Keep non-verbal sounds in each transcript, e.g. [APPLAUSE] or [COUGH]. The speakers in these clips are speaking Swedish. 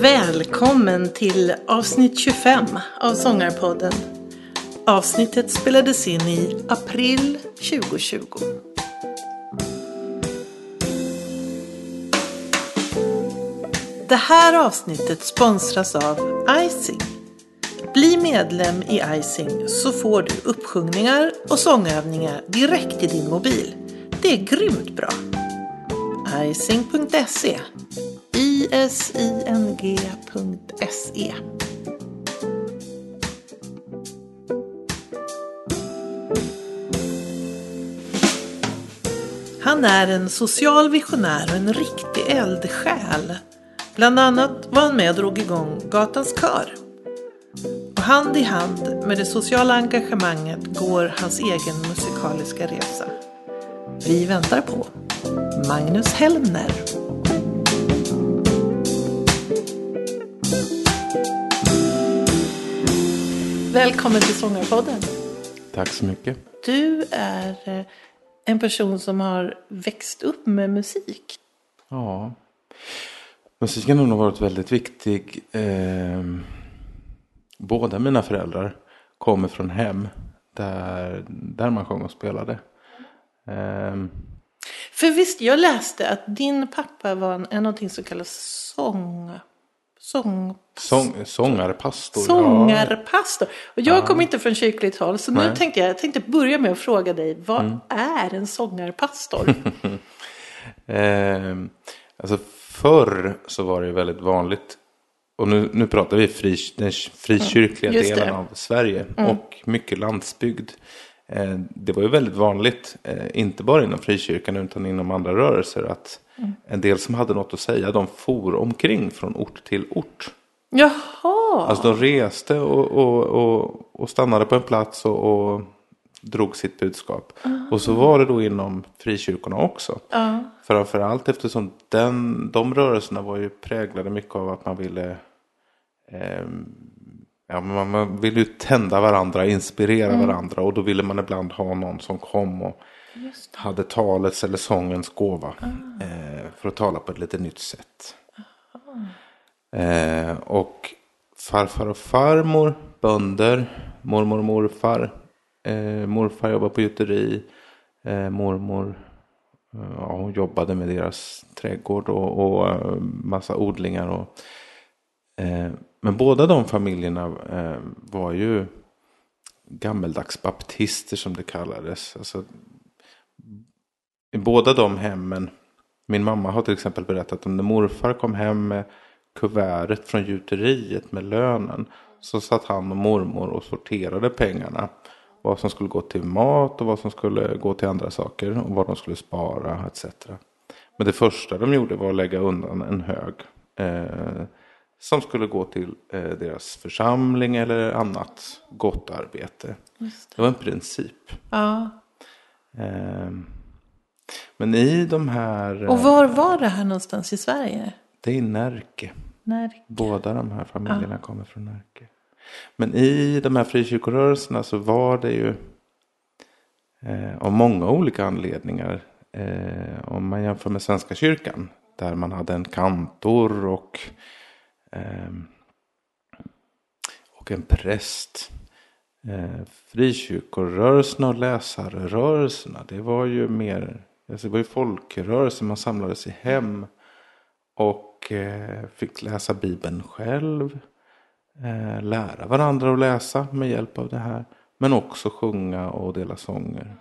Välkommen till avsnitt 25 av Sångarpodden. Avsnittet spelades in i april 2020. Det här avsnittet sponsras av Icing. Bli medlem i Icing så får du uppsjungningar och sångövningar direkt i din mobil. Det är grymt bra. Icing.se ising.se Han är en social visionär och en riktig eldsjäl. Bland annat var han med och drog igång Gatans kör. Hand i hand med det sociala engagemanget går hans egen musikaliska resa. Vi väntar på Magnus Hellner. Välkommen till Sångarpodden. Tack så mycket. Du är eh, en person som har växt upp med musik. Ja. Musiken har nog varit väldigt viktig. Eh, båda mina föräldrar kommer från hem där, där man sjöng och spelade. Eh, För visst, jag läste att din pappa var en, en någonting som kallas sång... Sång... sång, sångarpastor. Sångarpastor. Och jag Ja. kom inte från kyrkligt håll så nu Nej. Mm. tänkte jag, jag tänkte börja med att fråga dig, vad är en sångarpastor? [LAUGHS] Eh, alltså förr så var det ju väldigt vanligt. Och nu, nu pratar vi fri, den frikyrkliga Mm, delen av Sverige. Och mycket landsbygd. Eh, det var ju väldigt vanligt, eh, inte bara inom frikyrkan utan inom andra rörelser. Att Mm. en del som hade något att säga, de for omkring från ort till ort. Jaha! Alltså de reste och, och, och, och stannade på en plats och, och drog sitt budskap. Och så var det då inom frikyrkorna också. ja. Framförallt eftersom den, de rörelserna var ju präglade mycket av att man ville ehm, ja, man, man ville ju tända varandra, inspirera varandra och då ville man ibland ha någon som kom och hade talets eller sångens gåva eh, för att tala på ett lite nytt sätt. Eh, och farfar och farmor, bönder, mormor och morfar. Eh, morfar jobbar på gjuteri. Eh, mormor eh, ja, hon jobbade med deras trädgård och, och eh, massa odlingar. Och, eh, men båda de familjerna eh, var ju gammeldags baptister som det kallades. Alltså, I båda de hemmen. Min mamma har till exempel berättat om när morfar kom hem med kuvertet från gjuteriet med lönen. Så satt han och mormor och sorterade pengarna. Vad som skulle gå till mat och vad som skulle gå till andra saker. Och vad de skulle spara etc. Men det första de gjorde var att lägga undan en hög. Eh, som skulle gå till eh, deras församling eller annat gott arbete. Det var en princip. ja. Eh, men i de här... Och var var det här någonstans i Sverige? Det är i Närke. När? Båda de här familjerna kommer från Närke. Men i de här frikyrkorörelserna så var det ju eh, av många olika anledningar. Eh, om man jämför med Svenska kyrkan. Där man hade en kantor och, eh, och en präst. Eh, frikyrkorörelserna och läsarrörelserna. Det var ju mer, alltså det var ju folkrörelser. Man samlades i hem. Och eh, fick läsa Bibeln själv. Eh, lära varandra att läsa med hjälp av det här. Men också sjunga och dela sånger.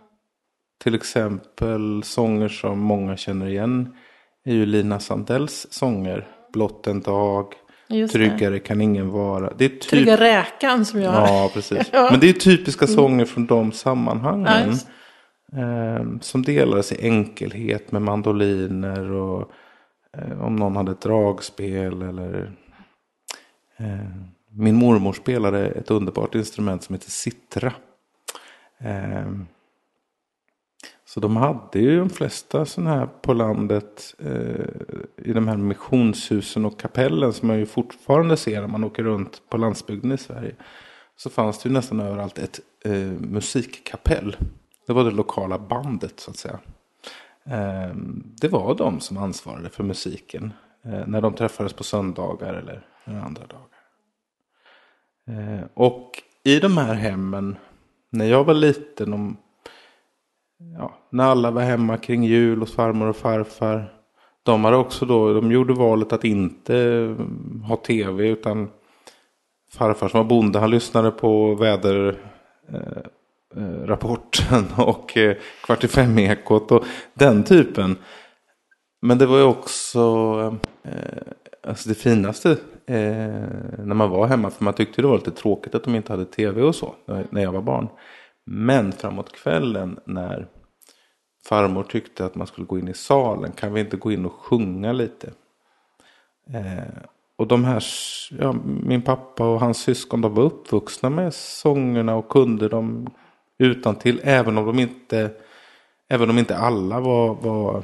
Till exempel sånger som många känner igen. Är ju Lina Sandells sånger. Blott en dag. Just det. Tryggare kan ingen vara. Det är typ... Trygga räkan som jag. Ja, precis. [LAUGHS] Ja. Men det är typiska sånger från de sammanhangen. Just. eh, som delades i enkelhet med mandoliner och eh, om någon hade ett dragspel eller eh, min mormor spelade ett underbart instrument som heter sittra. Ehm, så de hade ju de flesta sådana här på landet eh, i de här missionshusen och kapellen som man ju fortfarande ser när man åker runt på landsbygden i Sverige. så fanns det ju nästan överallt ett eh, musikkapell. Det var det lokala bandet så att säga. Ehm, det var de som ansvarade för musiken eh, när de träffades på söndagar eller andra dagar. Eh, och i de här hemmen, när jag var liten, om, ja, när alla var hemma kring jul hos farmor och farfar. De hade också då, de gjorde valet att inte eh, ha tv utan farfar som var bonde, han lyssnade på väderrapporten eh, eh [LAUGHS] och eh, kvart i fem-ekot och den typen. Men det var ju också eh, alltså det finaste eh, när man var hemma. För man tyckte det var lite tråkigt att de inte hade tv och så när jag var barn. Men framåt kvällen när farmor tyckte att man skulle gå in i salen. Kan vi inte gå in och sjunga lite? Eh, och de här, ja, min pappa och hans syskon de var uppvuxna med sångerna och kunde dem utan till Även om de inte, även om inte alla var, var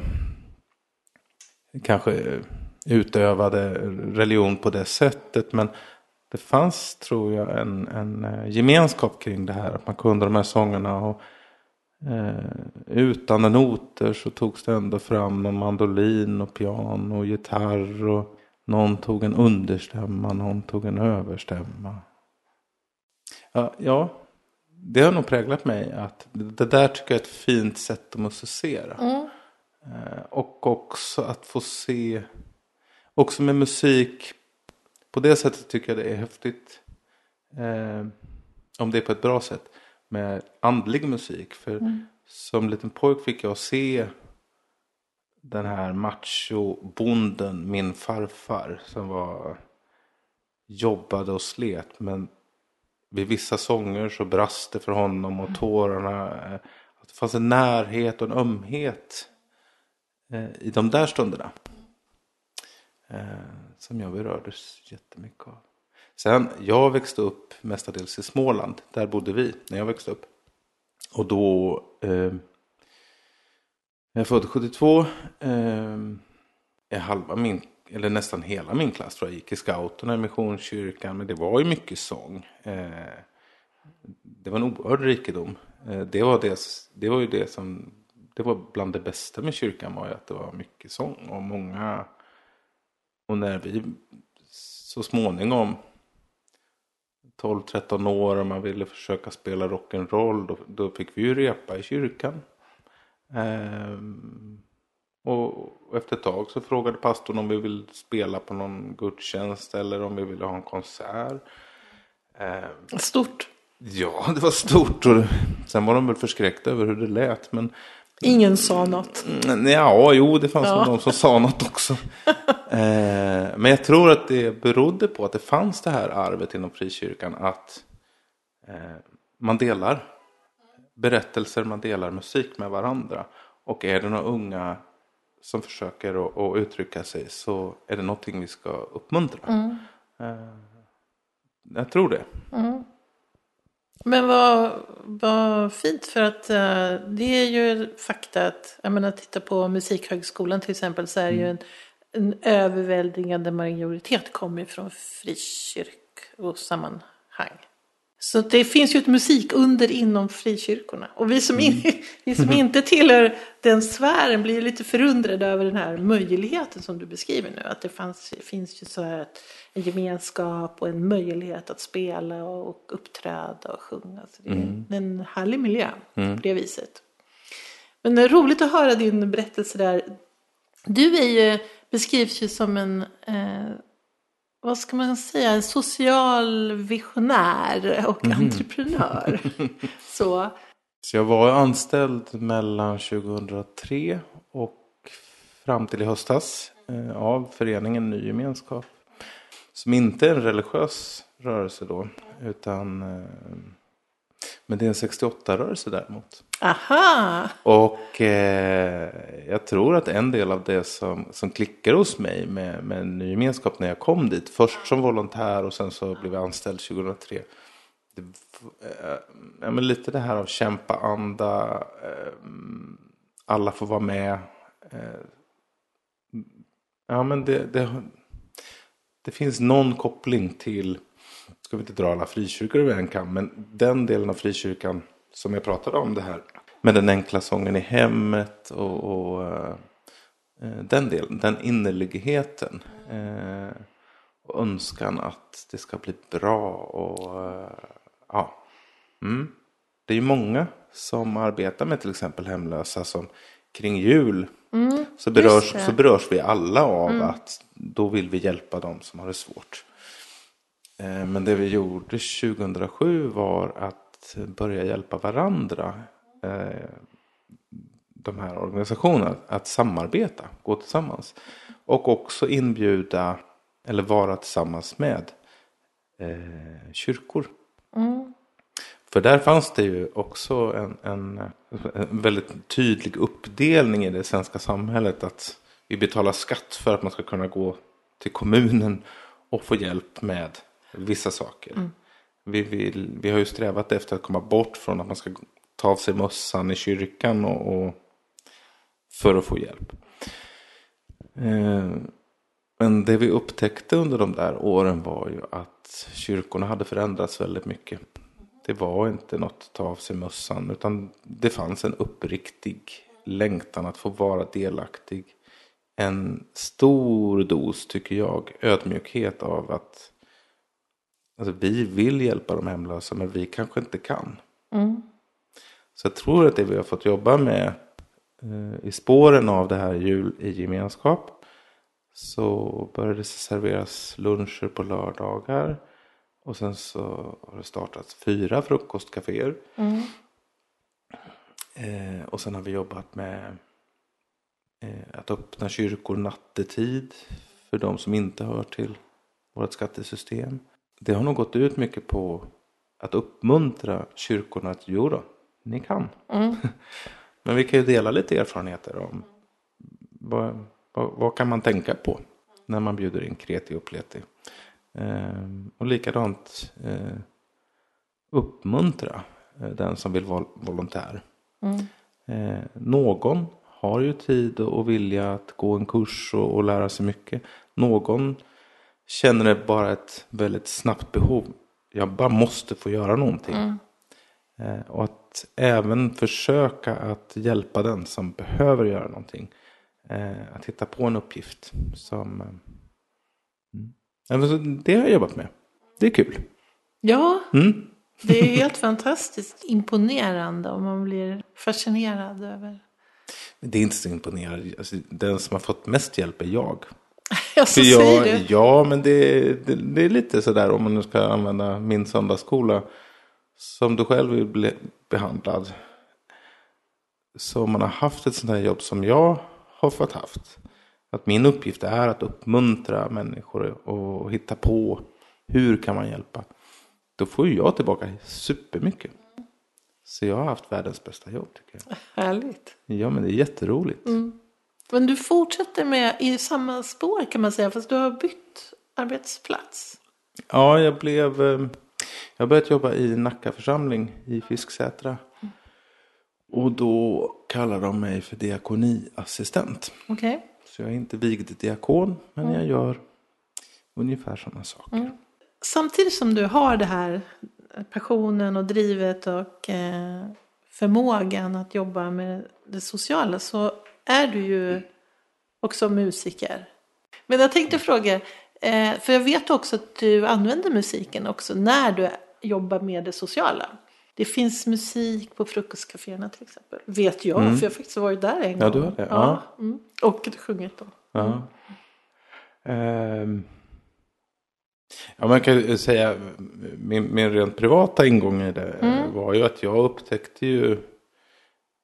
kanske utövade religion på det sättet. Men det fanns, tror jag, en, en eh, gemenskap kring det här. Att man kunde de här sångerna. Och, eh, utan noter så togs det ändå fram någon mandolin och piano och gitarr. Och någon tog en understämma, någon tog en överstämma. Ja, ja, det har nog präglat mig att det där tycker jag är ett fint sätt att musicera. Mm. Eh, och också att få se också med musik. På det sättet tycker jag det är häftigt. Eh, om det är på ett bra sätt. Med andlig musik. För mm. som liten pojk fick jag se den här macho-bonden, min farfar. Som var jobbade och slet. Men vid vissa sånger så brast det för honom och mm. tårarna. Eh, att det fanns en närhet och en ömhet eh, i de där stunderna. Eh, som jag berördes jättemycket av. Sen, jag växte upp mestadels i Småland. Där bodde vi när jag växte upp. Och då, eh, jag är född 72. Eh, är halva min, eller nästan hela min klass tror jag gick i scouterna i Missionskyrkan. Men det var ju mycket sång. Eh, det var en oerhörd rikedom. Eh, det, var det, det var ju det som, det var bland det bästa med kyrkan var ju att det var mycket sång och många och när vi så småningom 12-13 år och man ville försöka spela rock'n'roll då, då fick vi ju repa i kyrkan. Ehm, och efter ett tag så frågade pastorn om vi ville spela på någon gudstjänst eller om vi ville ha en konsert. Ehm, stort. Ja, det var stort. Och sen var de väl förskräckta över hur det lät. Men Ingen sa något. Mm, ja, jo, det fanns ja. de som sa något också. [LAUGHS] eh, men jag tror att det berodde på att det fanns det här arvet inom frikyrkan. Att eh, man delar berättelser, man delar musik med varandra. Och är det några unga som försöker att, att uttrycka sig så är det någonting vi ska uppmuntra. Mm. Eh, jag tror det. Mm. Men vad, vad fint för att uh, det är ju fakta att, jag menar titta på Musikhögskolan till exempel så är mm. ju en, en överväldigande majoritet kommer från frikyrkosammanhang. Så det finns ju ett musikunder inom frikyrkorna. Och vi som, in, mm. vi som [LAUGHS] inte tillhör den sfären blir lite förundrade över den här möjligheten som du beskriver nu. Att det fanns, finns ju så här en gemenskap och en möjlighet att spela och uppträda och sjunga. Så det är mm. en härlig miljö mm. på det viset. Men det är roligt att höra din berättelse där. Du är ju, beskrivs ju som en eh, vad ska man säga, en social visionär och mm. entreprenör. [LAUGHS] Så. Så jag var anställd mellan 2003 och fram till i höstas eh, av föreningen Ny Gemenskap. Som inte är en religiös rörelse då, utan eh, men det är en 68-rörelse däremot. Aha! Och eh, jag tror att en del av det som, som klickar hos mig med, med en ny gemenskap när jag kom dit. Först som volontär och sen så blev jag anställd 2003. Det, eh, ja, men lite det här av kämpa-anda. Eh, alla får vara med. Eh, ja men det, det, det finns någon koppling till ska vi inte dra alla frikyrkor över en kam, men den delen av frikyrkan som jag pratade om det här med den enkla sången i hemmet och, och eh, eh, den delen, den innerligheten. Eh, och önskan att det ska bli bra och eh, ja. Mm. Det är ju många som arbetar med till exempel hemlösa som kring jul Mm, så, berörs, så berörs vi alla av att då vill vi hjälpa dem som har det svårt. Eh, Men det vi gjorde 2007 var att börja hjälpa varandra. eh, De här organisationerna att samarbeta, gå tillsammans. Och också inbjuda eller vara tillsammans med eh, kyrkor. För där fanns det ju också en, en, en väldigt tydlig uppdelning i det svenska samhället. Att vi betalar skatt för att man ska kunna gå till kommunen och få hjälp med vissa saker. Vi, vill, vi har ju strävat efter att komma bort från att man ska ta av sig mössan i kyrkan och, och för att få hjälp. Eh, men det vi upptäckte under de där åren var ju att kyrkorna hade förändrats väldigt mycket. Det var inte något att ta av sig mössan utan det fanns en uppriktig längtan att få vara delaktig. En stor dos, tycker jag, ödmjukhet av att alltså, vi vill hjälpa de hemlösa men vi kanske inte kan. Så jag tror att det vi har fått jobba med eh, i spåren av det här jul i gemenskap så började det serveras luncher på lördagar. Och sen så har det startats fyra frukostcaféer. Eh, och sen har vi jobbat med eh, att öppna kyrkor nattetid för de som inte hör till vårt skattesystem. Det har nog gått ut mycket på att uppmuntra kyrkorna att jo då, ni kan. [LAUGHS] Men vi kan ju dela lite erfarenheter om vad, vad, vad kan man tänka på när man bjuder in kreti och pleti. Ehm, och likadant eh, uppmuntra eh, den som vill vara volontär. Eh, någon har ju tid och vilja att gå en kurs och, och lära sig mycket. Någon känner det bara ett väldigt snabbt behov. Jag bara måste få göra någonting. Eh, och att även försöka att hjälpa den som behöver göra någonting. Att hitta på en uppgift som... Mm. Det har jag jobbat med. Det är kul. Ja, Mm. det är [LAUGHS] helt fantastiskt imponerande och man blir fascinerad över. Men Det är inte så imponerande. Alltså, den som har fått mest hjälp är jag. [LAUGHS] Ja, så För säger jag, du. ja, men det, det, det är lite sådär om man nu ska använda min söndagsskola. Som du själv vill bli behandlad. Så om man har haft ett sånt här jobb som jag har fått haft. Att min uppgift är att uppmuntra människor och hitta på hur kan man hjälpa. Då får ju jag tillbaka supermycket. Så jag har haft världens bästa jobb tycker jag. Härligt. Ja men det är jätteroligt. Men du fortsätter med i samma spår kan man säga, fast du har bytt arbetsplats. Ja, jag blev... eh, Jag börjat jobba i Nacka församling i Fisksätra. Och då kallar de mig för diakoniassistent. Okej. Så jag är inte vigd diakon, men jag gör ungefär sådana saker. Samtidigt som du har det här passionen och drivet och eh, förmågan att jobba med det sociala så är du ju också musiker. Men jag tänkte fråga, eh, för jag vet också att du använder musiken också när du jobbar med det sociala. Det finns musik på frukostcaféerna till exempel. Vet jag, för jag har faktiskt varit där en Ja, gång. du har det, ja. Mm. Och sjungit då. Ja. Ehm. Ja, man kan ju säga min, min rent privata ingång i det eh, var ju att jag upptäckte ju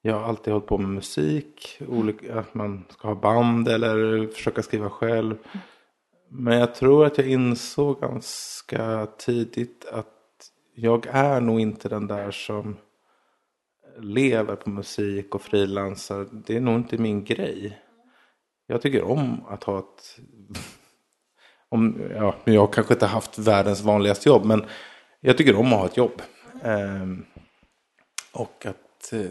jag har alltid hållit på med musik, olika, att man ska ha band eller försöka skriva själv. Men jag tror att jag insåg ganska tidigt att jag är nog inte den där som lever på musik och frilansar. Det är nog inte min grej. Jag tycker om att ha ett... [LAUGHS] Om, ja, jag har kanske inte haft världens vanligaste jobb, men jag tycker om att ha ett jobb. Ehm, och att eh,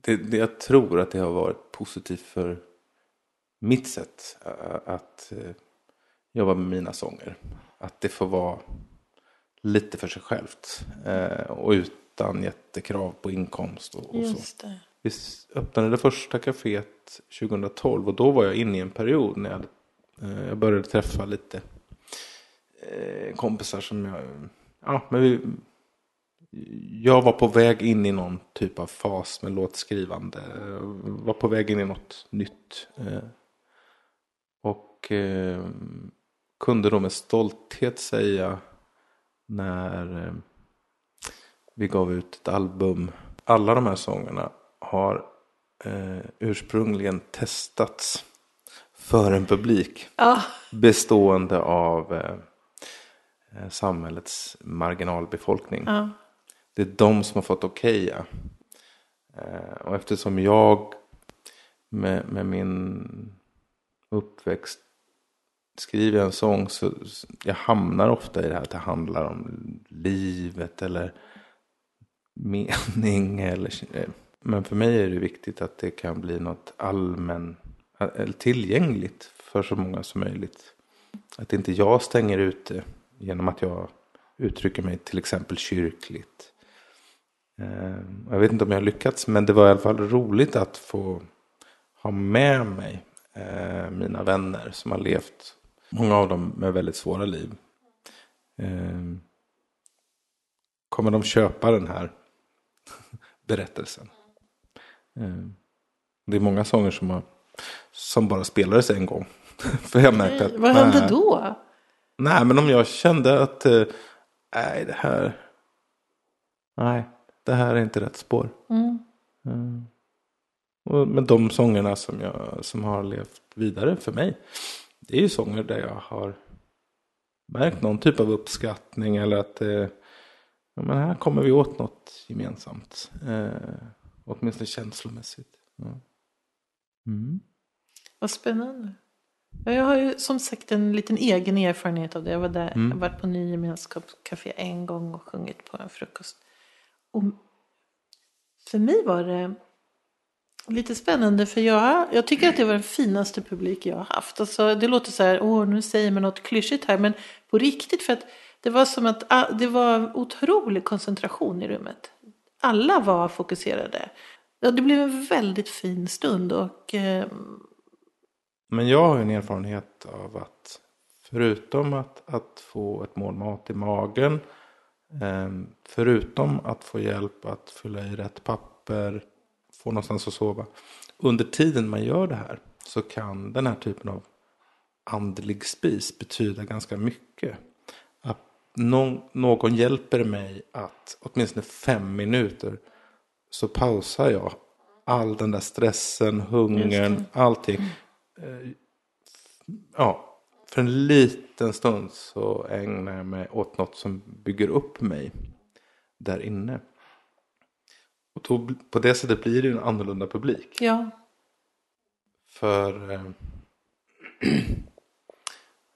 det, det, jag tror att det har varit positivt för mitt sätt eh, att eh, jobba med mina sånger. Att det får vara lite för sig självt. Eh, och utan jättekrav på inkomst och, och så. Det. Vi öppnade det första kaféet 2012 och då var jag inne i en period när jag, eh, jag började träffa lite eh, kompisar som jag... Ja, men vi, jag var på väg in i någon typ av fas med låtskrivande. Var på väg in i något nytt. eh, Och eh, kunde då med stolthet säga när eh, vi gav ut ett album. Alla de här sångerna har eh, ursprungligen testats för en publik Ja, bestående av eh, eh, samhällets marginalbefolkning. ja. Det är de som har fått okeja. Eh, och eftersom jag med, med min uppväxt skriver jag en sång så jag hamnar ofta i det här att det handlar om livet eller mening. Eller, eh. men för mig är det viktigt att det kan bli något allmän, eh, eller tillgängligt för så många som möjligt. Att inte jag stänger ute genom att jag uttrycker mig till exempel kyrkligt. Eh, jag vet inte om jag har lyckats men det var i alla fall roligt att få ha med mig mina vänner som har levt, många av dem med väldigt svåra liv. Eh, Kommer de köpa den här [LAUGHS] berättelsen? Eh, Det är många sånger som, har, som bara spelades en gång. [LAUGHS] För jag märkte att Vad hände då? Nej, men om jag kände att eh, nej, det här. Nej, det här är inte rätt spår. Mm. Mm. Och, men de sångerna som, jag, som har levt vidare för mig. Det är ju sånger där jag har märkt någon typ av uppskattning. Eller att eh, ja, men här kommer vi åt något gemensamt. Eh, åtminstone känslomässigt. Ja. Mm. Vad spännande. Ja, Jag har ju som sagt en liten egen erfarenhet av det. Jag var där, Mm. jag varit på Ny gemenskapscafé en gång och sjungit på en frukost. Och för mig var det lite spännande för jag, jag tycker att det var den finaste publik jag har haft. Alltså, det låter så här, åh nu säger man något klyschigt här, men på riktigt för att det var som att ah, det var otrolig koncentration i rummet. Alla var fokuserade. Ja, Det blev en väldigt fin stund och eh, Men jag har ju en erfarenhet av att förutom att, att få ett mål mat i magen. Eh, förutom att få hjälp att fylla i rätt papper. Få någonstans att sova. Under tiden man gör det här så kan den här typen av andlig spis betyda ganska mycket. Att någon, någon hjälper mig att åtminstone fem minuter så pausar jag all den där stressen, hungern, allting. Eh, Ja, för en liten stund så ägnar jag mig åt något som bygger upp mig där inne. Och då, på det sättet blir det en annorlunda publik. ja, För... Eh, [CLEARS THROAT]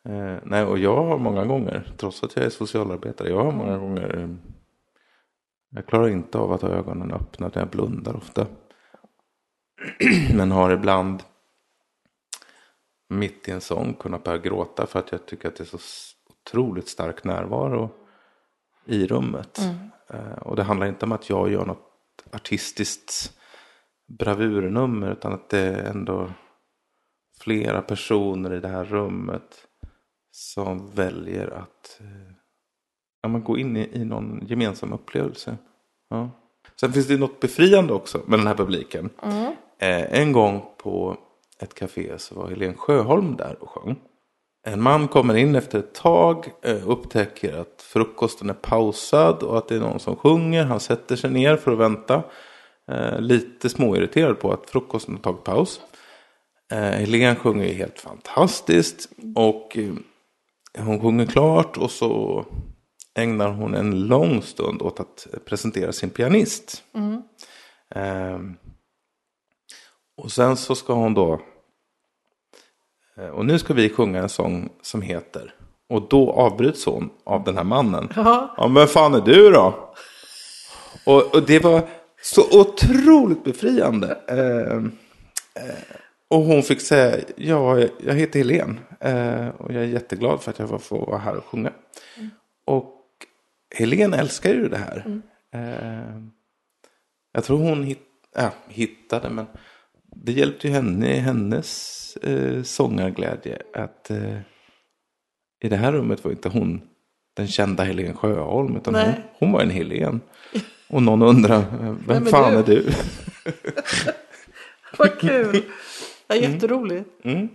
eh, nej, och jag har många gånger, trots att jag är socialarbetare, jag har många gånger... Eh, jag klarar inte av att ha ögonen öppna, utan jag blundar ofta. [CLEARS THROAT] Men har ibland mitt i en sång kunnat börja gråta för att jag tycker att det är så otroligt stark närvaro i rummet. Eh, och det handlar inte om att jag gör något artistiskt bravurnummer utan att det är ändå flera personer i det här rummet som väljer att eh, ja, men gå in i, i någon gemensam upplevelse. Ja. Sen finns det något befriande också med den här publiken. Eh, en gång på ett café så var Helene Sjöholm där och sjöng. En man kommer in efter ett tag, eh, upptäcker att frukosten är pausad och att det är någon som sjunger. Han sätter sig ner för att vänta. Eh, lite småirriterad på att frukosten har tagit paus. Eh, Helene sjunger ju helt fantastiskt. Och hon sjunger klart och så ägnar hon en lång stund åt att presentera sin pianist. Eh, och sen så ska hon då och nu ska vi sjunga en sång som heter och då avbryts hon av den här mannen. Ja. Ja men fan är du då? Och, och det var så otroligt befriande. Eh, eh, och hon fick säga, ja jag heter Helene. Eh, och jag är jätteglad för att jag får vara här och sjunga. Och Helene älskar ju det här. Mm. Eh, jag tror hon hit, ja, hittade, men det hjälpte ju henne i hennes eh, sångarglädje. Att eh, i det här rummet var inte hon den kända Helene Sjöholm, utan Nej. hon, hon var en Helene. Och någon undrar, eh, vem är fan du?" är du? [LAUGHS] Vad kul! Ja, jätteroligt. Mm.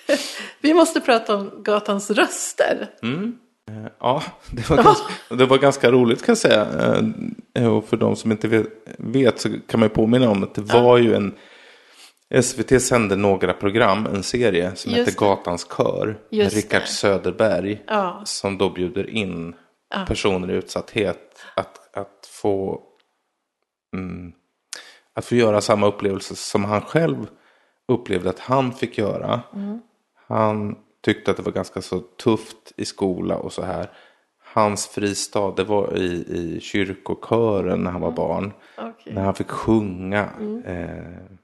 [LAUGHS] Vi måste prata om gatans röster. Eh, Ja, det var, ganska, det var ganska roligt kan jag säga. Eh, Och för de som inte vet, vet så kan man ju påminna om att det var ju en... SVT sände några program, en serie som Just heter. Gatans kör. Med Rickard det. Söderberg. Ja. Som då bjuder in Ja. personer i utsatthet att, att få... Mm, att få göra samma upplevelse som han själv upplevde att han fick göra. Mm. Han tyckte att det var ganska så tufft i skola och så här. Hans fristad, det var i, i kyrkokören när han var barn. Okej. När han fick sjunga. Eh,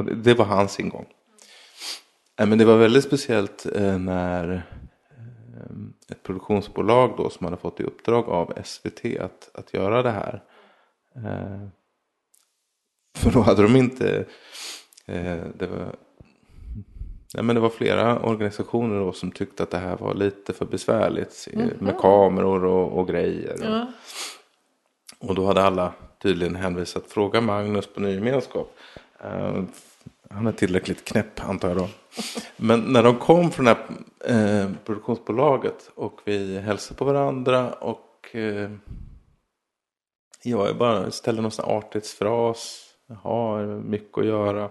och det, det var hans ingång. Eh, men det var väldigt speciellt eh, när eh, ett produktionsbolag då som hade fått i uppdrag av SVT att, att göra det här. Eh, för då hade de inte, eh, det var Nej, men det var flera organisationer då som tyckte att det här var lite för besvärligt. eh, Med kameror och, och grejer. Och, Ja. och då hade alla tydligen hänvisat fråga Magnus på Ny Gemenskap. Eh, han är tillräckligt knäpp antar jag då. Men när de kom från det här eh, produktionsbolaget och vi hälsade på varandra och eh, jag bara ställde någon sån här artighetsfras. Jaha, mycket att göra?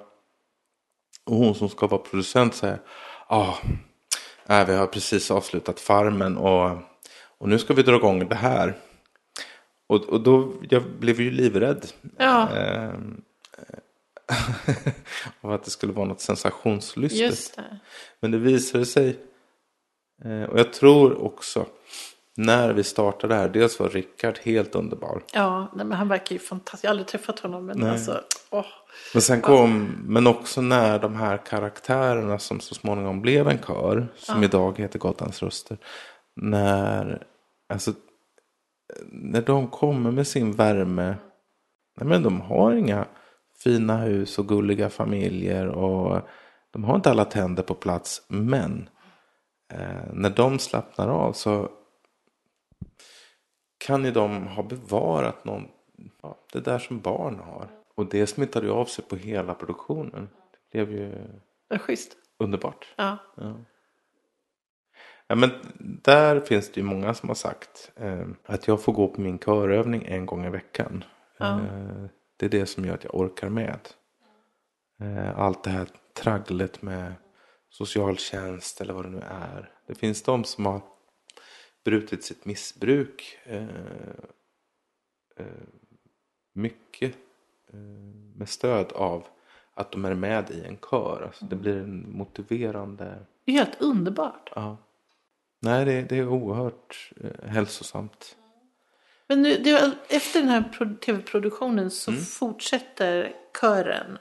Och hon som ska vara producent säger Ja, ah, vi har precis avslutat Farmen och, och nu ska vi dra igång det här. Och, och då jag blev ju livrädd. Ja. Eh, [LAUGHS] av att det skulle vara något sensationslystet. Just det. Men det visade sig. Eh, och jag tror också. När vi startade här. Dels var Rickard helt underbar. Ja, nej, men han verkar ju fantastisk. Jag har aldrig träffat honom, men Nej. alltså, åh. Men sen kom, men också när de här karaktärerna som så småningom blev en kör, som idag heter Gatans röster, när, alltså, när de kommer med sin värme, nej men de har inga fina hus och gulliga familjer och de har inte alla tänder på plats, men eh, när de slappnar av så kan ju de ha bevarat någon, ja, det där som barn har. Och det smittade ju av sig på hela produktionen. Det blev ju schysst. underbart. Ja. Ja, men där finns det ju många som har sagt eh, att jag får gå på min körövning en gång i veckan. Ja. Eh, det är det som gör att jag orkar med. Eh, allt det här tragglet med socialtjänst eller vad det nu är. Det finns de som har brutit sitt missbruk eh, eh, mycket med stöd av att de är med i en kör. Alltså det blir en motiverande Det är helt underbart. Ja. Nej, det, det är oerhört hälsosamt. Men nu, det, efter den här pro- tv-produktionen så Mm. fortsätter kören.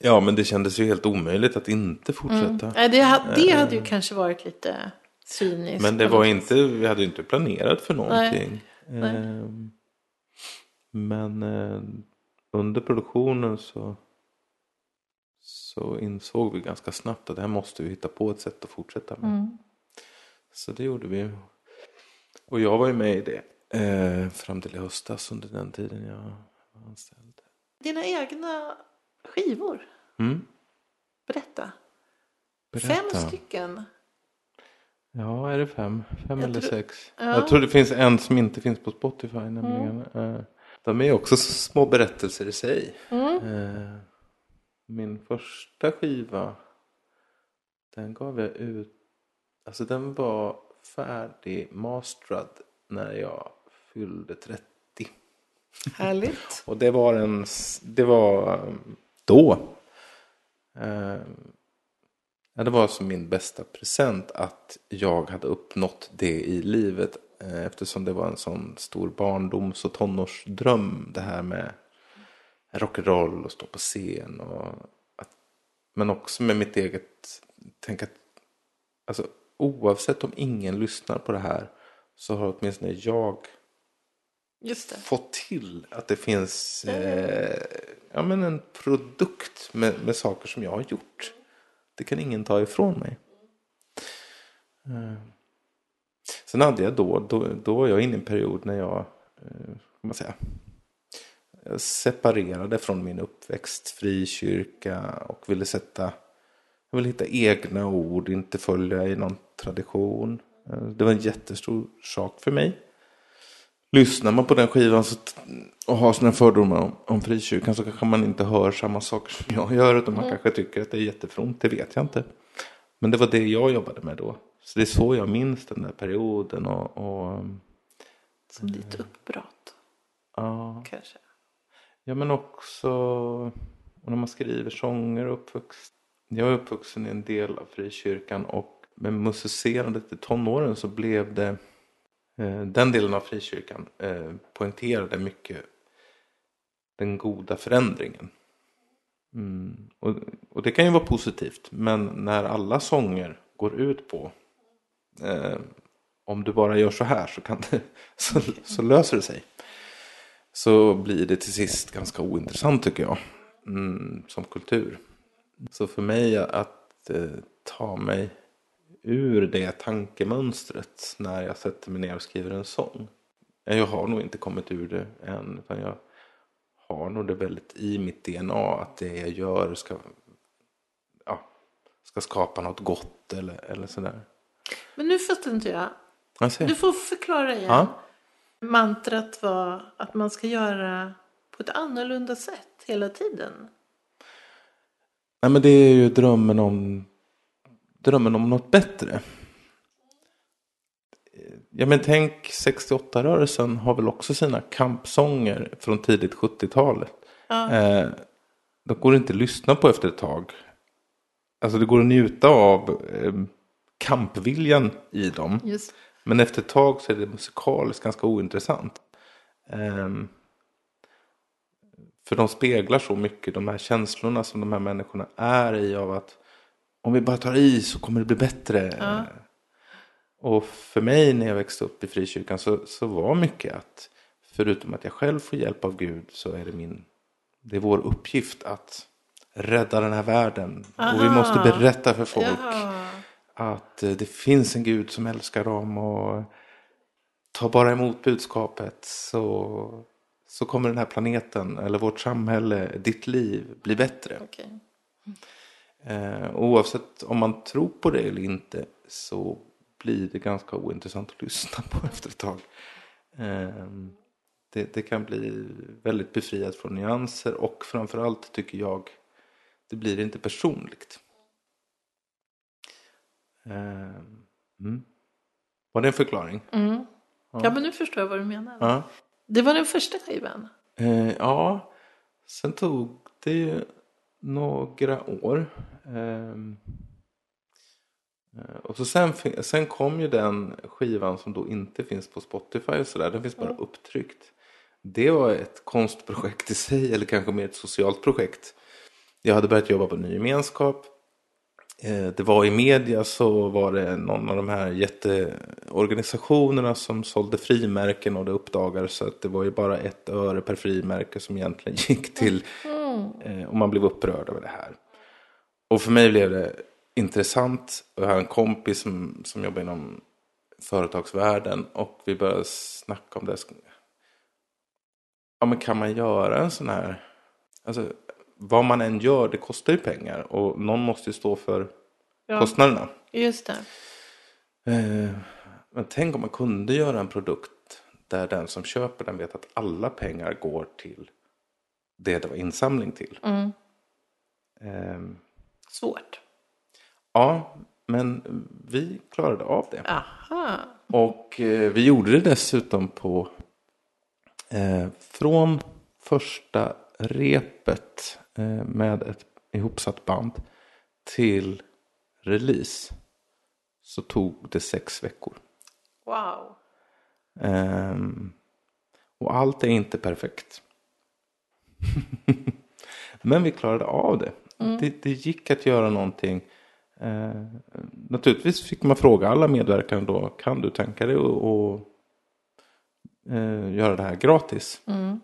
Ja, men det kändes ju helt omöjligt att inte fortsätta. Nej, det, det hade ju kanske varit lite cyniskt. Men det var inte, vi hade ju inte planerat för någonting. Nej. Ehm, Men eh, under produktionen så, så insåg vi ganska snabbt att det här måste vi hitta på ett sätt att fortsätta med. Mm. Så det gjorde vi. Och jag var ju med i det eh, fram till i höstas under den tiden jag var anställd. Dina egna skivor. Mm. Berätta. Berätta. Fem stycken. Ja, är det fem? Fem Jag eller tror- sex? Ja. Mm. Jag tror det finns en som inte finns på Spotify nämligen. Eh, De är också små berättelser i sig. Mm. Eh, Min första skiva, den gav jag ut, alltså den var färdig, masterad när jag fyllde 30. Härligt. [LAUGHS] Och det var en, det var då. Eh, det var som min bästa present att jag hade uppnått det i livet. Eh, eftersom det var en sån stor barndoms och tonårsdröm. Det här med rock'n'roll och stå på scen. Och att, men också med mitt eget, tänk att alltså, oavsett om ingen lyssnar på det här. så har åtminstone jag Fått till att det finns eh, ja, men en produkt med, med saker som jag har gjort. Det kan ingen ta ifrån mig. Eh. Sen hade jag då, då, då var jag inne i en period när jag, eh, man säga, jag separerade från min uppväxt, frikyrka och ville sätta, jag ville hitta egna ord, inte följa i någon tradition. Eh, Det var en jättestor sak för mig. Lyssnar man på den skivan så, och har sådana fördomar om, om frikyrkan så kanske man inte hör samma saker som jag gör. Utan man kanske tycker att det är jättefromt, det vet jag inte. Men det var det jag jobbade med då. Så det är så jag minns den där perioden. Och, och Som ditt uppbrott, ja. kanske. ja, men också och när man skriver sånger och uppvuxen. Jag är uppvuxen i en del av frikyrkan och med musicerandet i tonåren så blev det Eh, den delen av frikyrkan eh, poängterade mycket den goda förändringen. Mm. Och, och det kan ju vara positivt men när alla sånger går ut på eh, om du bara gör så här så, kan det, [LAUGHS] så, så löser det sig. Så blir det till sist ganska ointressant tycker jag. Mm, som kultur. Så för mig att eh, ta mig ur det tankemönstret när jag sätter mig ner och skriver en sång. Jag har nog inte kommit ur det än. Utan jag har nog det väldigt i mitt DNA att det jag gör ska, ja, ska skapa något gott eller, eller sådär. Men nu fattar inte jag. Jag. Du får förklara igen. Ja. Mantrat var att man ska göra på ett annorlunda sätt hela tiden. Nej men det är ju drömmen om drömmen om något bättre. Ja men tänk 68-rörelsen har väl också sina kampsånger från tidigt 70-talet. Ja. Eh, de går inte att lyssna på efter ett tag. Alltså det går att njuta av eh, kampviljan i dem. Just. Men efter ett tag så är det musikaliskt ganska ointressant. Ehm, för de speglar så mycket de här känslorna som de här människorna är i av att om vi bara tar i så kommer det bli bättre. Ja. Och för mig när jag växte upp i frikyrkan så, så var mycket att förutom att jag själv får hjälp av Gud så är det min, det är vår uppgift att rädda den här världen. Och vi Aha. måste berätta för folk Jaha. att eh, det finns en Gud som älskar dem och ta bara emot budskapet så, så kommer den här planeten eller vårt samhälle, ditt liv bli bättre. Okej. Eh, oavsett om man tror på det eller inte så blir det ganska ointressant att lyssna på [LAUGHS] efter ett tag. Eh, det, det kan bli väldigt befriat från nyanser och framförallt tycker jag det blir inte personligt. Eh, mm. Var det en förklaring? Mm. Ja. men nu förstår jag vad du menar. Ja. Det var den första skivan. Eh, ja, sen tog det ju några år. Ehm, eh, och så sen, sen kom ju den skivan som då inte finns på Spotify och sådär. Den finns bara upptryckt. Det var ett konstprojekt i sig, eller kanske mer ett socialt projekt. Jag hade börjat jobba på Ny Gemenskap. Eh, Det var i media så var det någon av de här jätteorganisationerna som sålde frimärken och det uppdagades att det var ju bara ett öre per frimärke som egentligen gick till eh, och man blev upprörd över det här. Och för mig blev det intressant. Jag har en kompis som, som jobbar inom företagsvärlden och vi började snacka om det. Ja men kan man göra en sån här, alltså vad man än gör det kostar ju pengar och någon måste ju stå för Ja. kostnaderna. Just det. Eh, men tänk om man kunde göra en produkt där den som köper den vet att alla pengar går till det det var insamling till. Mm. Ehm, Svårt. ja, men vi klarade av det. Aha. Och eh, vi gjorde det dessutom på eh, från första repet eh, med ett ihopsatt band till release så tog det sex veckor. Wow. Ehm, och allt är inte perfekt. [LAUGHS] Men vi klarade av det. det. Det gick att göra någonting Eh, naturligtvis fick man fråga alla medverkande då, kan du tänka dig att eh, göra det här gratis? Mm.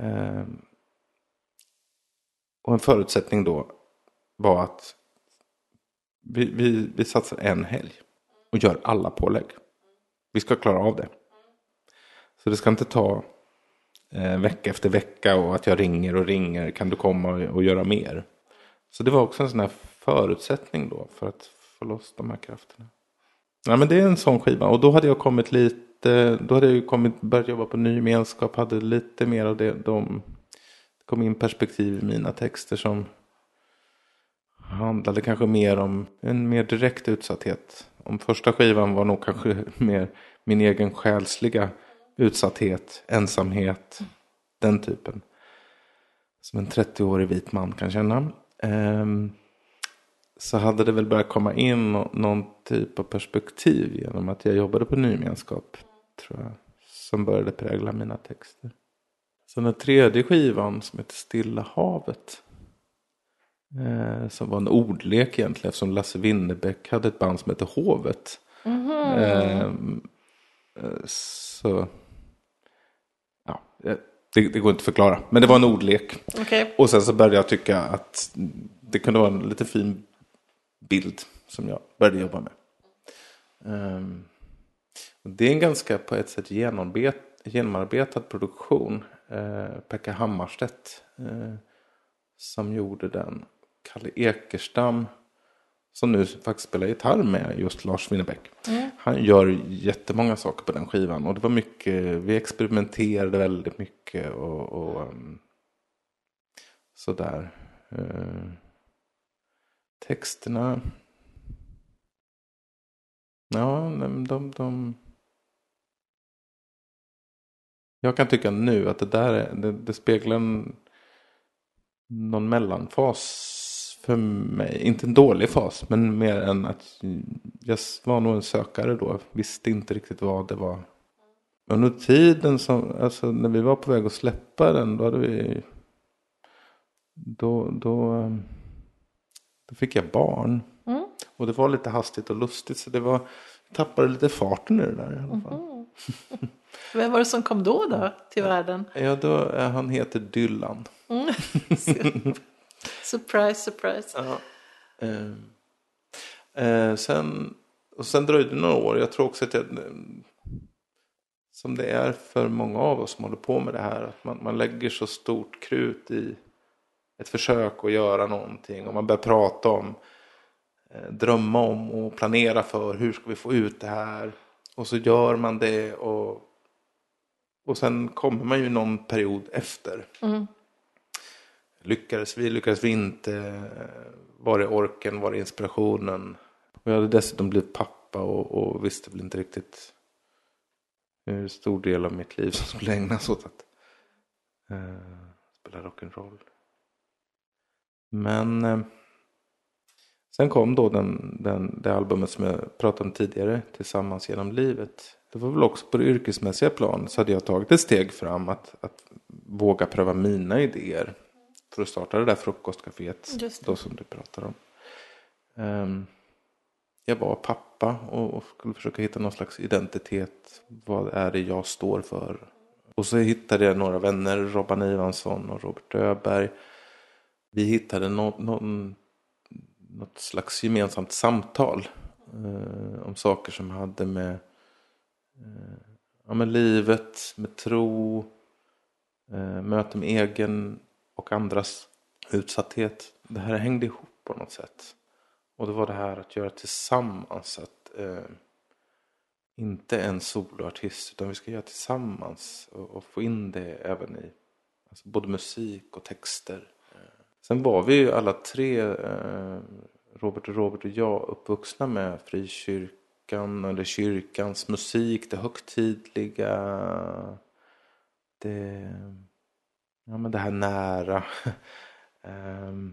Eh, och en förutsättning då var att vi, vi, vi satsar en helg och gör alla pålägg. Vi ska klara av det. Så det ska inte ta eh, vecka efter vecka och att jag ringer och ringer. Kan du komma och, och göra mer? Så det var också en sån här förutsättning då för att få loss de här krafterna. Ja, men det är en sån skiva och då hade jag kommit lite, då hade jag kommit, börjat jobba på ny gemenskap, hade lite mer av det, de, det kom in perspektiv i mina texter som handlade kanske mer om en mer direkt utsatthet. Om första skivan var nog kanske [LAUGHS] mer min egen själsliga utsatthet, ensamhet, den typen. Som en 30-årig vit man kan känna. Ehm, så hade det väl börjat komma in någon typ av perspektiv genom att jag jobbade på nygemenskap. Tror jag. Som började prägla mina texter. Så den tredje skivan som heter Stilla havet. Eh, som var en ordlek egentligen eftersom Lasse Winnerbäck hade ett band som hette Hovet. Eh, så, ja, det, det går inte att förklara. Men det var en ordlek. Okej. Och sen så började jag tycka att det kunde vara en lite fin bild som jag började jobba med. Och det är en ganska på ett sätt genombet, genomarbetad produktion. Uh, Pekka Hammarstedt eh, som gjorde den. Kalle Ekerstam som nu faktiskt spelar gitarr med just Lars Winnerbäck. Han gör jättemånga saker på den skivan. Och det var mycket, vi experimenterade väldigt mycket och, och um, sådär. Uh, texterna. Ja, de, de, de. Jag kan tycka nu att det där är, det, det speglar en, någon mellanfas för mig. Inte en dålig fas, men mer än att jag var nog en sökare då. Visste inte riktigt vad det var. Under tiden som, alltså när vi var på väg att släppa den, då hade vi, då, då, då fick jag barn. Mm. Och det var lite hastigt och lustigt, så det var, tappade lite farten i det där i alla fall. [LAUGHS] Vem var det som kom då, då till världen? Ja, då, eh, han heter Dylan. [LAUGHS] surprise, surprise. Ja. Eh, eh, sen, och sen dröjde det några år. Jag tror också att jag, som det är för många av oss som håller på med det här. Att man, man lägger så stort krut i ett försök att göra någonting. Och man börjar prata om, eh, drömma om och planera för hur ska vi få ut det här. Och så gör man det och, och sen kommer man ju någon period efter. Mm. Lyckades vi, lyckades vi inte? Var det orken, var det inspirationen? Och jag hade dessutom blivit pappa och, och visste väl inte riktigt hur stor del av mitt liv som skulle ägnas åt att eh, spela rock'n'roll. Men eh, sen kom då den, den, det albumet som jag pratade om tidigare, Tillsammans genom livet. Det var väl också på det yrkesmässiga plan så hade jag tagit ett steg fram att, att våga pröva mina idéer för att starta det där frukostcaféet då som du pratar om. Ehm, jag var pappa och, och skulle försöka hitta någon slags identitet. Vad är det jag står för? Och så hittade jag några vänner, Robban Ivansson och Robert Öberg. Vi hittade nå- någon, något slags gemensamt samtal eh, om saker som hade med, eh, ja, med livet, med tro, eh, möte med egen och andras utsatthet. Det här hängde ihop på något sätt. Och det var det här att göra tillsammans. Att eh, inte en soloartist utan vi ska göra tillsammans. Och, och få in det även i alltså både musik och texter. Sen var vi ju alla tre, eh, Robert och Robert och jag, uppvuxna med frikyrkan eller kyrkans musik. Det högtidliga. Det ja, men det här nära. [LAUGHS] Ehm,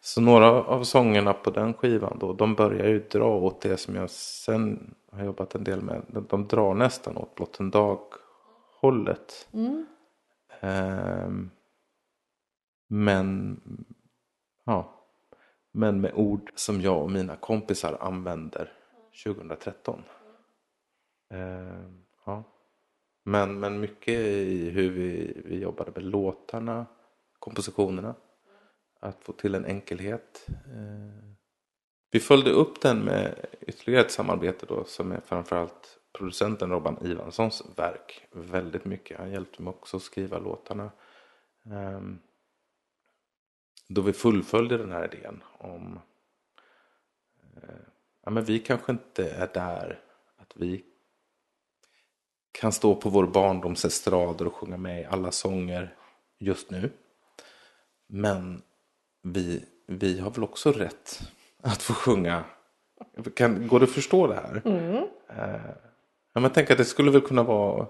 så några av sångerna på den skivan då, de börjar ju dra åt det som jag sen har jobbat en del med. De, de drar nästan åt blott en dag-hållet. Mm. Ehm, men ja, Men med ord som jag och mina kompisar använder 2013. Eh, ja men, men mycket i hur vi, vi jobbade med låtarna, kompositionerna. Att få till en enkelhet. Eh, vi följde upp den med ytterligare ett samarbete då som är framförallt producenten Robban Ivanssons verk väldigt mycket. Han hjälpte mig också att skriva låtarna. Ehm, då vi fullföljde den här idén om eh, ja, men vi kanske inte är där att vi kan stå på vår barndoms estrader och sjunga med i alla sånger just nu. Men vi, vi har väl också rätt att få sjunga. Kan, går det att förstå det här? Mm. Uh, ja, men tänk att det skulle väl kunna vara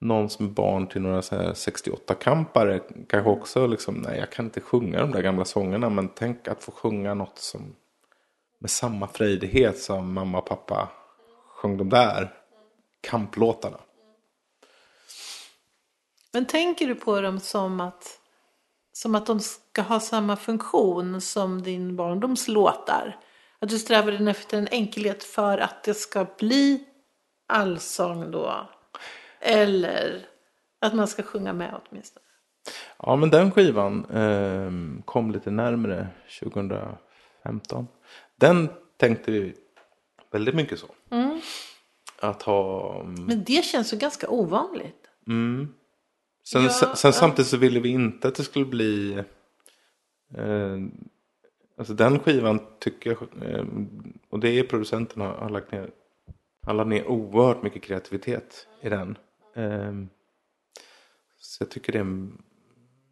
någon som är barn till några 68-kampare. Kanske också liksom, nej jag kan inte sjunga de där gamla sångerna. Men tänk att få sjunga något som med samma frejdighet som mamma och pappa sjöng de där kamplåtarna. Men tänker du på dem som att, som att de ska ha samma funktion som din barndoms låtar? Att du strävar efter en enkelhet för att det ska bli allsång då? Eller att man ska sjunga med åtminstone? Ja, men den skivan eh, kom lite närmre 2015. Den tänkte vi väldigt mycket så. Mm. Att ha... Mm, men det känns ju ganska ovanligt. Mm. Sen, ja, sen, ja. samtidigt så ville vi inte att det skulle bli... Eh, alltså den skivan tycker jag, eh, och det är producenten har, har lagt ner han la ner oerhört mycket kreativitet i den. Ehm, så jag tycker det är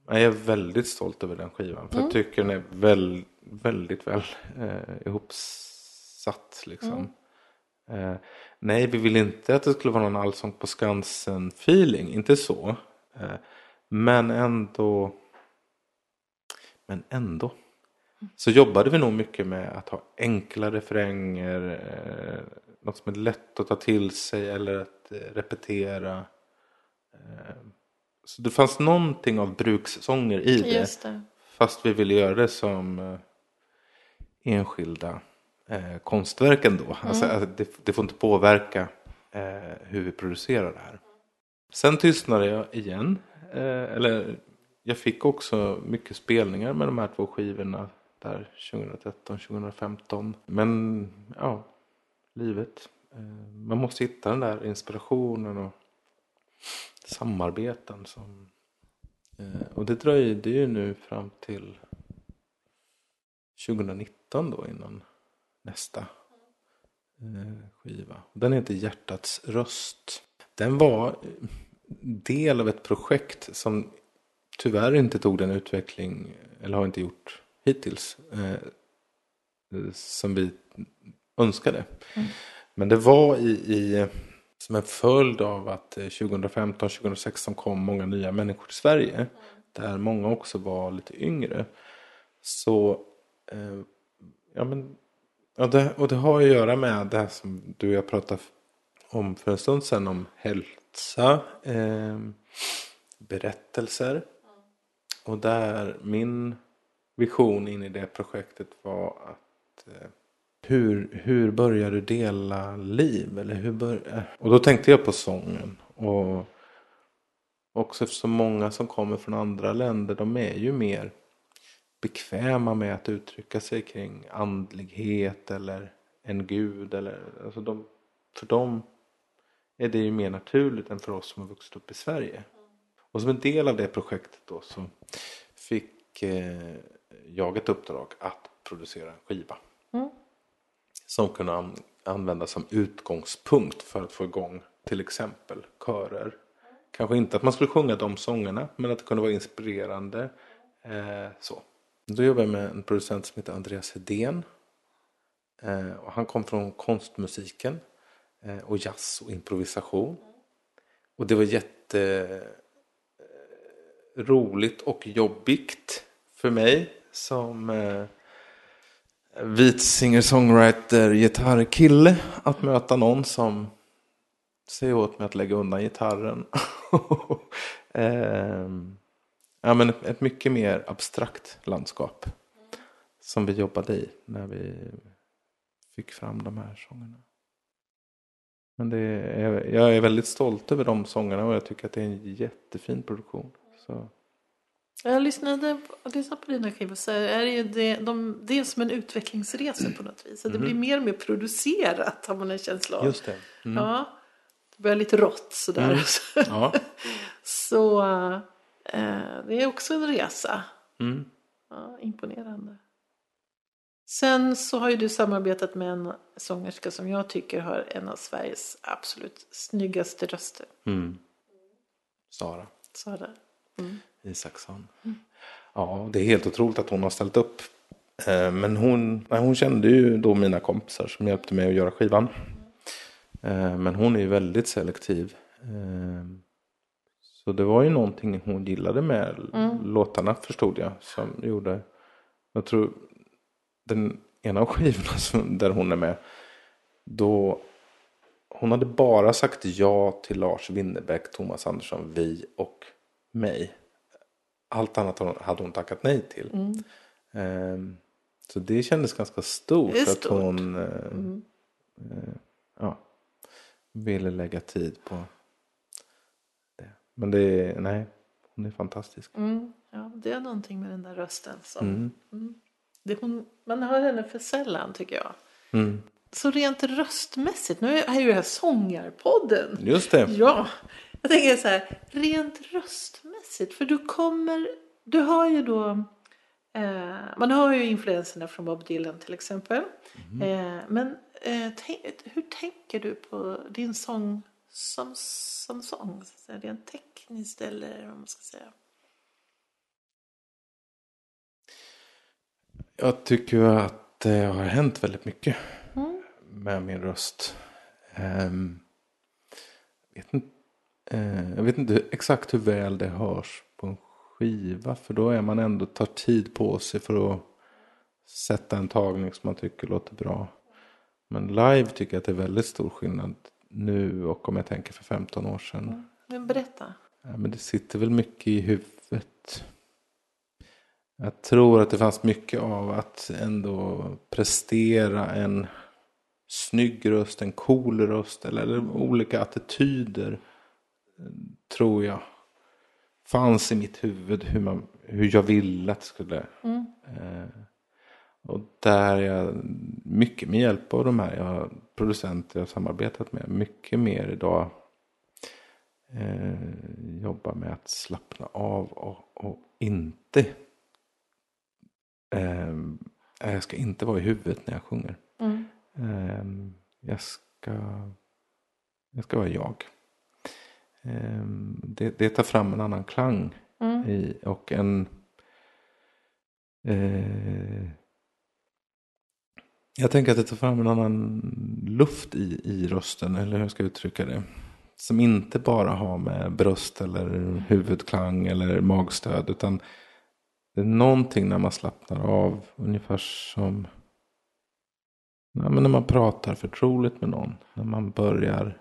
jag är väldigt stolt över den skivan. För mm. jag tycker den är väl, väldigt väl eh, ihopsatt. Liksom. Mm. Eh, nej, vi vill inte att det skulle vara någon allsång på Skansen feeling. Inte så. Eh, men ändå. Men ändå. Så jobbade vi nog mycket med att ha enkla refränger. Eh, något som är lätt att ta till sig eller att eh, repetera. Så det fanns någonting av brukssånger i det, det. Fast vi ville göra det som enskilda konstverk ändå. Mm. Alltså, alltså, det, det, får inte påverka hur vi producerar det här. Sen tystnade jag igen. Eh, eller jag fick också mycket spelningar med de här två skivorna där 2013-2015. Men ja, livet. Eh, man måste hitta den där inspirationen och samarbeten. Som, eh, och det dröjde ju nu fram till 2019 då innan nästa eh, skiva. Den heter Hjärtats röst. Den var del av ett projekt som tyvärr inte tog den utveckling, eller har inte gjort hittills, som vi önskade. Mm. Men det var i, i, som en följd av att 2015-2016 kom många nya människor till Sverige. Mm. Där många också var lite yngre. Så, eh, ja men, och det, och det har att göra med det här som du och jag pratade om för en stund sedan. Om hälsa, eh, berättelser. Mm. Och där min vision in i det projektet var att eh, hur, hur börjar du dela liv? Eller hur bör... Och då tänkte jag på sången. Och också eftersom många som kommer från andra länder de är ju mer bekväma med att uttrycka sig kring andlighet eller en gud. Eller, alltså de, för dem är det ju mer naturligt än för oss som har vuxit upp i Sverige. Och som en del av det projektet då så fick eh, jag ett uppdrag att producera en skiva. Mm som kunde användas som utgångspunkt för att få igång till exempel körer. Kanske inte att man skulle sjunga de sångerna men att det kunde vara inspirerande. Eh, så. Då jobbade jag med en producent som heter Andreas Hedén. Eh, och han kom från konstmusiken Eh, och jazz och improvisation. Och det var jätte eh, roligt och jobbigt för mig som eh, vit singer-songwriter gitarrkille att möta någon som säger åt mig att lägga undan gitarren. [LAUGHS] eh, ja, men ett, mycket mer abstrakt landskap. som vi jobbade i när vi fick fram de här sångerna. Men det är, jag är väldigt stolt över de sångerna och jag tycker att det är en jättefin produktion. Så. Jag lyssnade på, lyssnade på dina skivor så är det ju det, de, det är som en utvecklingsresa på något vis. Så Det blir mer och mer producerat har man en känsla av. Just det. Mm. Ja, det börjar lite rått sådär. Mm. Ja. [LAUGHS] Så eh, det är också en resa. Mm. Ja, imponerande. Sen så har ju du samarbetat med en sångerska som jag tycker har en av Sveriges absolut snyggaste röster. Mm. Sara Sara. Isaksson. Ja, det är helt otroligt att hon har ställt upp. Eh, Men hon, hon kände ju då mina kompisar som hjälpte mig att göra skivan. Eh, Men hon är ju väldigt selektiv. Eh, Så det var ju någonting hon gillade med låtarna förstod jag. Som gjorde, jag tror den ena av skivorna som, där hon är med. Då hon hade bara sagt ja till Lars Winnerbäck, Thomas Andersson, vi och mig. Allt annat hade hon tackat nej till. Ehm, så det kändes ganska stort är att stort. hon eh, eh, ja, ville lägga tid på det. Men det är, nej, hon är fantastisk. Mm. Ja, det är någonting med den där rösten som... Mm. Det hon, man hör henne för sällan tycker jag. Mm. Så rent röstmässigt, nu är ju det här Sångarpodden. Just det. Ja, jag tänker så här, rent röstmässigt, för du kommer, du har ju då, eh, man har ju influenserna från Bob Dylan till exempel. Eh, men eh, hur tänker du på din sång som, som sång? Så Rent tekniskt eller vad man ska säga. Jag tycker att det har hänt väldigt mycket Mm. med min röst. Ehm, vet inte, eh, jag vet inte exakt hur väl det hörs på en skiva. För då är man ändå tar tid på sig för att sätta en tagning som man tycker låter bra. Men live tycker jag att det är väldigt stor skillnad nu och om jag tänker för 15 år sedan. Men berätta. Ja, men det sitter väl mycket i huvudet. Jag tror att det fanns mycket av att ändå prestera en snygg röst, en cool röst eller, eller olika attityder. Tror jag. Fanns i mitt huvud hur, man, hur jag ville att det skulle. Eh, och där jag mycket med hjälp av de här jag, producenter jag samarbetat med. Mycket mer idag eh, jobba med att slappna av och, och inte. Eh, jag ska inte vara i huvudet när jag sjunger. Eh, jag, ska, jag ska vara jag. Eh, det, det tar fram en annan klang i, och en eh, jag tänker att det tar fram en annan luft i, i rösten, eller hur ska jag uttrycka det? Som inte bara har med bröst eller huvudklang eller magstöd. Utan det är någonting när man slappnar av. Ungefär som nej, men när man pratar förtroligt med någon. När man börjar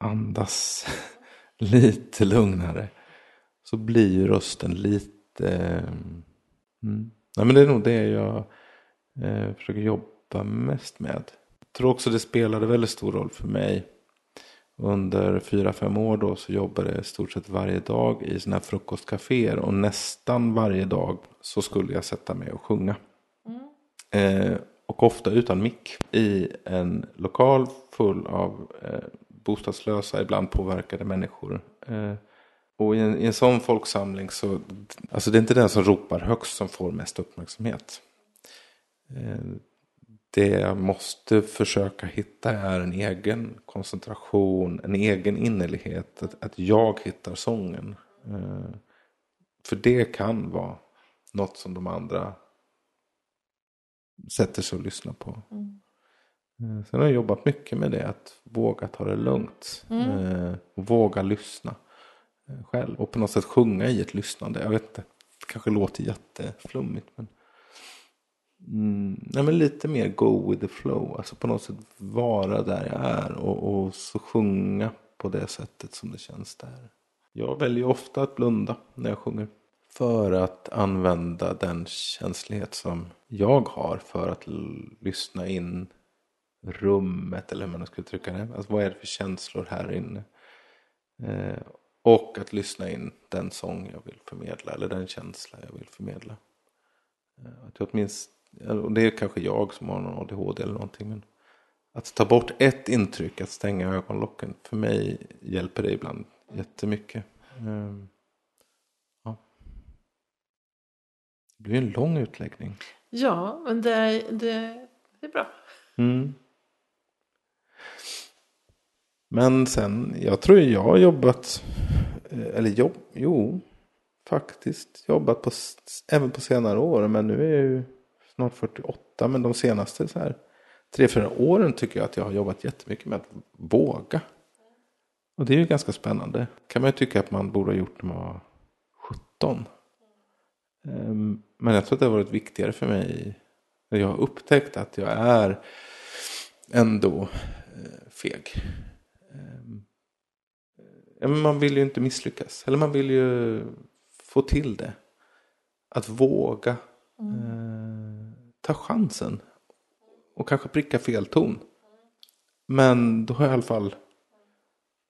andas [LAUGHS] lite lugnare. Så blir ju rösten lite... Mm. Nej, men det är nog det jag eh, försöker jobba mest med. Jag tror också det spelade väldigt stor roll för mig. Under fyra fem år då så jobbade jag i stort sett varje dag i sådana här frukostcaféer. Och nästan varje dag så skulle jag sätta mig och sjunga. Eh, och ofta utan mick. I en lokal full av eh, bostadslösa, ibland påverkade människor. Eh, och i en, i en sån folksamling så, alltså det är inte den som ropar högst som får mest uppmärksamhet. Eh, det jag måste försöka hitta är en egen koncentration, en egen innerlighet. Att, att jag hittar sången. Eh, för det kan vara något som de andra sätter sig och lyssnar på. Eh, Sen har jag jobbat mycket med det, att våga ta det lugnt. Eh, och våga lyssna eh, själv. Och på något sätt sjunga i ett lyssnande. Jag vet inte, det kanske låter jätteflummigt. Men, mm, nej, men lite mer go with the flow. Alltså på något sätt vara där jag är. Och, och så sjunga på det sättet som det känns där. Jag väljer ofta att blunda när jag sjunger. för att använda den känslighet som jag har för att lyssna in rummet eller hur man ska uttrycka det. Alltså vad är det för känslor här inne? Eh, och att lyssna in den sång jag vill förmedla eller den känsla jag vill förmedla. Eh, att jag åtminstone, och det är kanske jag som har någon ADHD eller någonting. Men att ta bort ett intryck, att stänga ögonlocken. För mig hjälper det ibland jättemycket. Eh, ja. Det blir en lång utläggning. Ja, men det, det, det är bra. Mm. Men sen, jag tror jag har jobbat, eh, eller jobb, jo, faktiskt jobbat på, även på senare år. Men nu är jag ju snart 48, men de senaste så här tre, fyra åren tycker jag att jag har jobbat jättemycket med att våga. Och det är ju ganska spännande. Kan man ju tycka att man borde ha gjort när man var 17. Ehm, men jag tror att det har varit viktigare för mig. Jag har upptäckt att jag är ändå eh, feg. Men man vill ju inte misslyckas. Eller man vill ju få till det. Att våga mm ta chansen. Och kanske pricka fel ton. Men då har jag i alla fall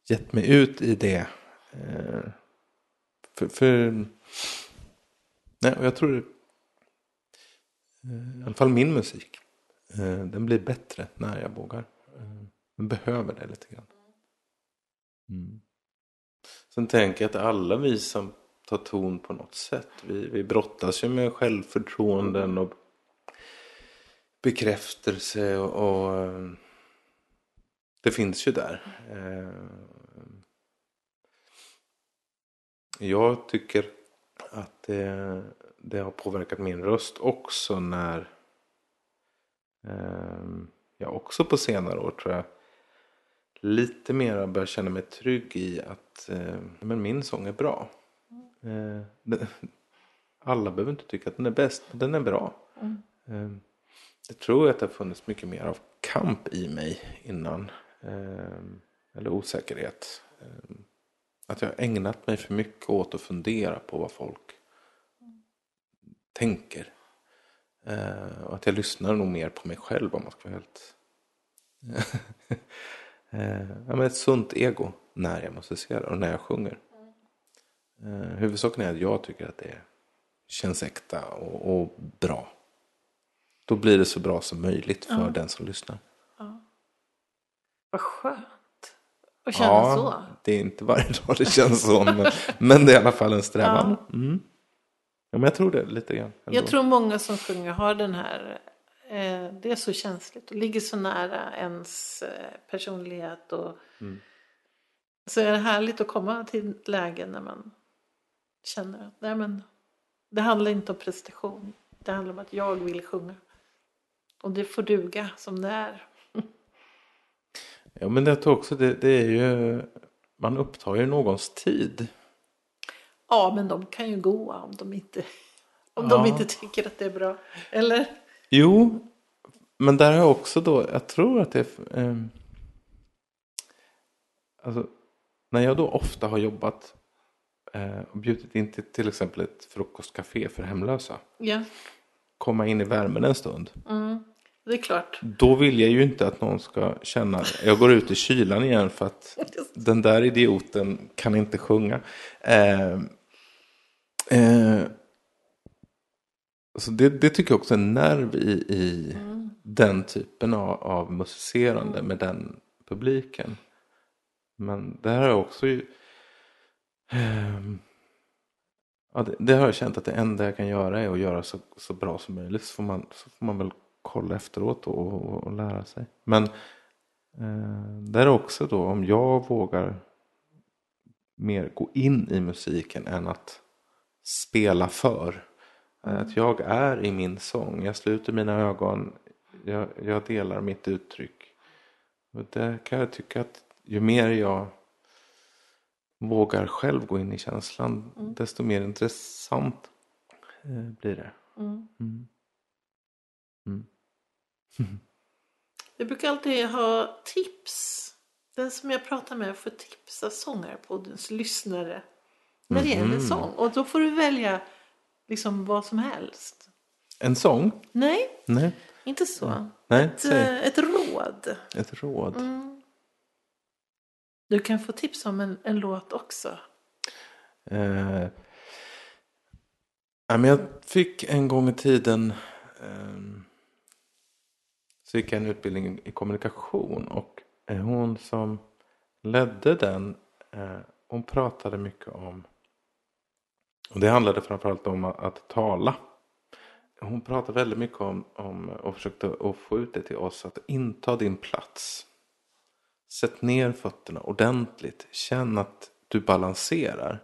gett mig ut i det. Eh, för, för nej, jag tror eh, i alla fall min musik. Eh, den blir bättre när jag vågar. Den behöver det lite grann. Mm. Sen tänker jag att alla vi som tar ton på något sätt. Vi, vi brottas ju med självförtroenden och bekräftelse och, och eh, det finns ju där. Eh, jag tycker att det, det har påverkat min röst också när eh, jag också på senare år tror jag lite mer börjar känna mig trygg i att men min sång är bra. Alla behöver inte tycka att den är bäst, men den är bra. Mm. Jag tror att det har funnits mycket mer av kamp i mig innan. Ehm, eller osäkerhet. Ehm, att jag har ägnat mig för mycket åt att fundera på vad folk mm. tänker. Ehm, och att jag lyssnar nog mer på mig själv om man ska vara helt [LAUGHS] ja, men ett sunt ego när jag musicerar och när jag sjunger. Huvudsaken är att jag tycker att det känns äkta och, och bra. Då blir det så bra som möjligt för ja. den som lyssnar. Ja. Vad skönt att känna ja, så. Det är inte varje dag det känns så. men, men det är i alla fall en strävan. Ja. Mm. Ja, men jag tror det lite grann. Ändå. Jag tror många som sjunger har den här Eh, det är så känsligt och ligger så nära ens eh, personlighet. Och mm. Så är det härligt att komma till lägen när man känner att nej men, det handlar inte om prestation. Det handlar om att jag vill sjunga. Och det får duga som det är. ja men det tror också det, det är ju man upptar ju någons tid. Ja men de kan ju gå om de inte om ja. de inte tycker att det är bra. Eller? Jo, men där har jag också då, jag tror att det är... Eh, alltså, när jag då ofta har jobbat eh, och bjudit in till till exempel ett frukostcafé för hemlösa. Ja. Komma in i värmen en stund. Mm. Det är klart. Då vill jag ju inte att någon ska känna, jag går ut i kylan igen för att [LAUGHS] den där idioten kan inte sjunga. Eh, eh, så det, det, tycker jag också är en nerv i, i mm. den typen av, av musicerande mm. med den publiken. Men det här har jag också ju, eh, ja, det, det, har jag känt att det enda jag kan göra är att göra så, så bra som möjligt. Så får man, så får man väl kolla efteråt och, och, och lära sig. Men eh, det är också då om jag vågar mer gå in i musiken än att spela för. Att jag är i min sång. Jag sluter mina ögon. Jag, jag delar mitt uttryck. Och där kan jag tycka att ju mer jag vågar själv gå in i känslan mm. desto mer intressant eh, blir det. Mm. Mm. Mm. [LAUGHS] Jag brukar alltid ha tips. Den som jag pratar med får tips av Sångarpoddens lyssnare när det gäller Mhm. sång. Och då får du välja liksom vad som helst. En sång? Nej, Nej. inte så. Nej, Ett, säg. eh, ett råd. Ett råd. Mm. Du kan få tips om en, en låt också. Eh, jag fick en gång i tiden eh, så gick jag en utbildning i kommunikation och eh, hon som ledde den eh, hon pratade mycket om och det handlade framförallt om att, att tala. Hon pratade väldigt mycket om, om och försökte att få ut det till oss att inta din plats. Sätt ner fötterna ordentligt. Känn att du balanserar.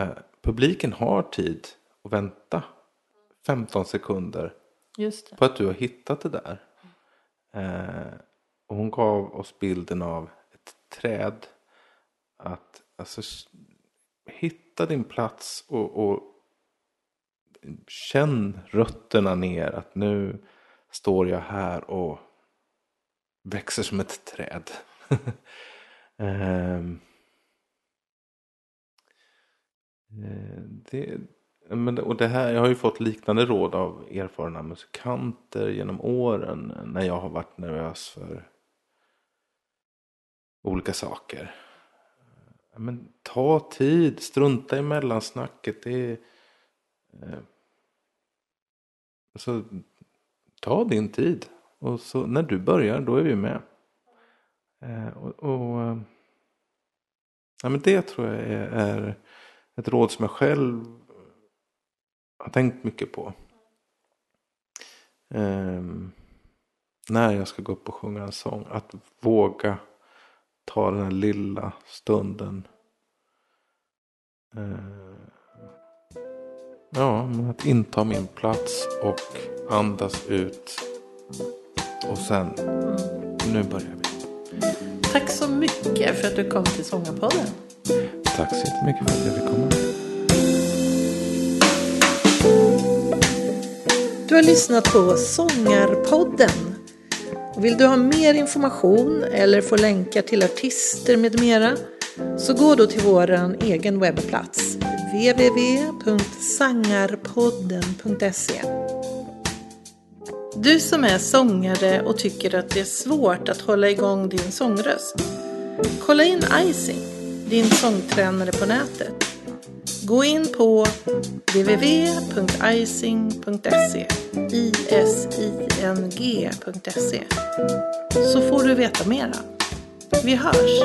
Eh, publiken har tid att vänta 15 sekunder på att du har hittat det där. Eh, och hon gav oss bilden av ett träd. Att alltså, hitta din plats och, och känn rötterna ner. Att nu står jag här och växer som ett träd. [LAUGHS] Ehm, eh, det, men, och det här, jag har ju fått liknande råd av erfarna musikanter genom åren när jag har varit nervös för olika saker. Men ta tid, strunta i mellansnacket. Det är, eh, alltså, ta din tid. Och så när du börjar, då är vi med. Eh, och, och, eh, ja, men det tror jag är, är ett råd som jag själv har tänkt mycket på. Ehm, när jag ska gå upp och sjunga en sång. Att våga ta den här lilla stunden. Ehm, ja, men att inta min plats och andas ut. Och sen, nu börjar vi. Tack så mycket för att du kom till Sångarpodden. Tack så jättemycket för att jag fick komma. Du har lyssnat på Sångarpodden. Vill du ha mer information eller få länkar till artister med mera så gå då till vår egen webbplats www.sangarpodden.se Du som är sångare och tycker att det är svårt att hålla igång din sångröst. Kolla in Icing, din sångtränare på nätet. Gå in på www.icing.se ising.se så får du veta mera. Vi hörs!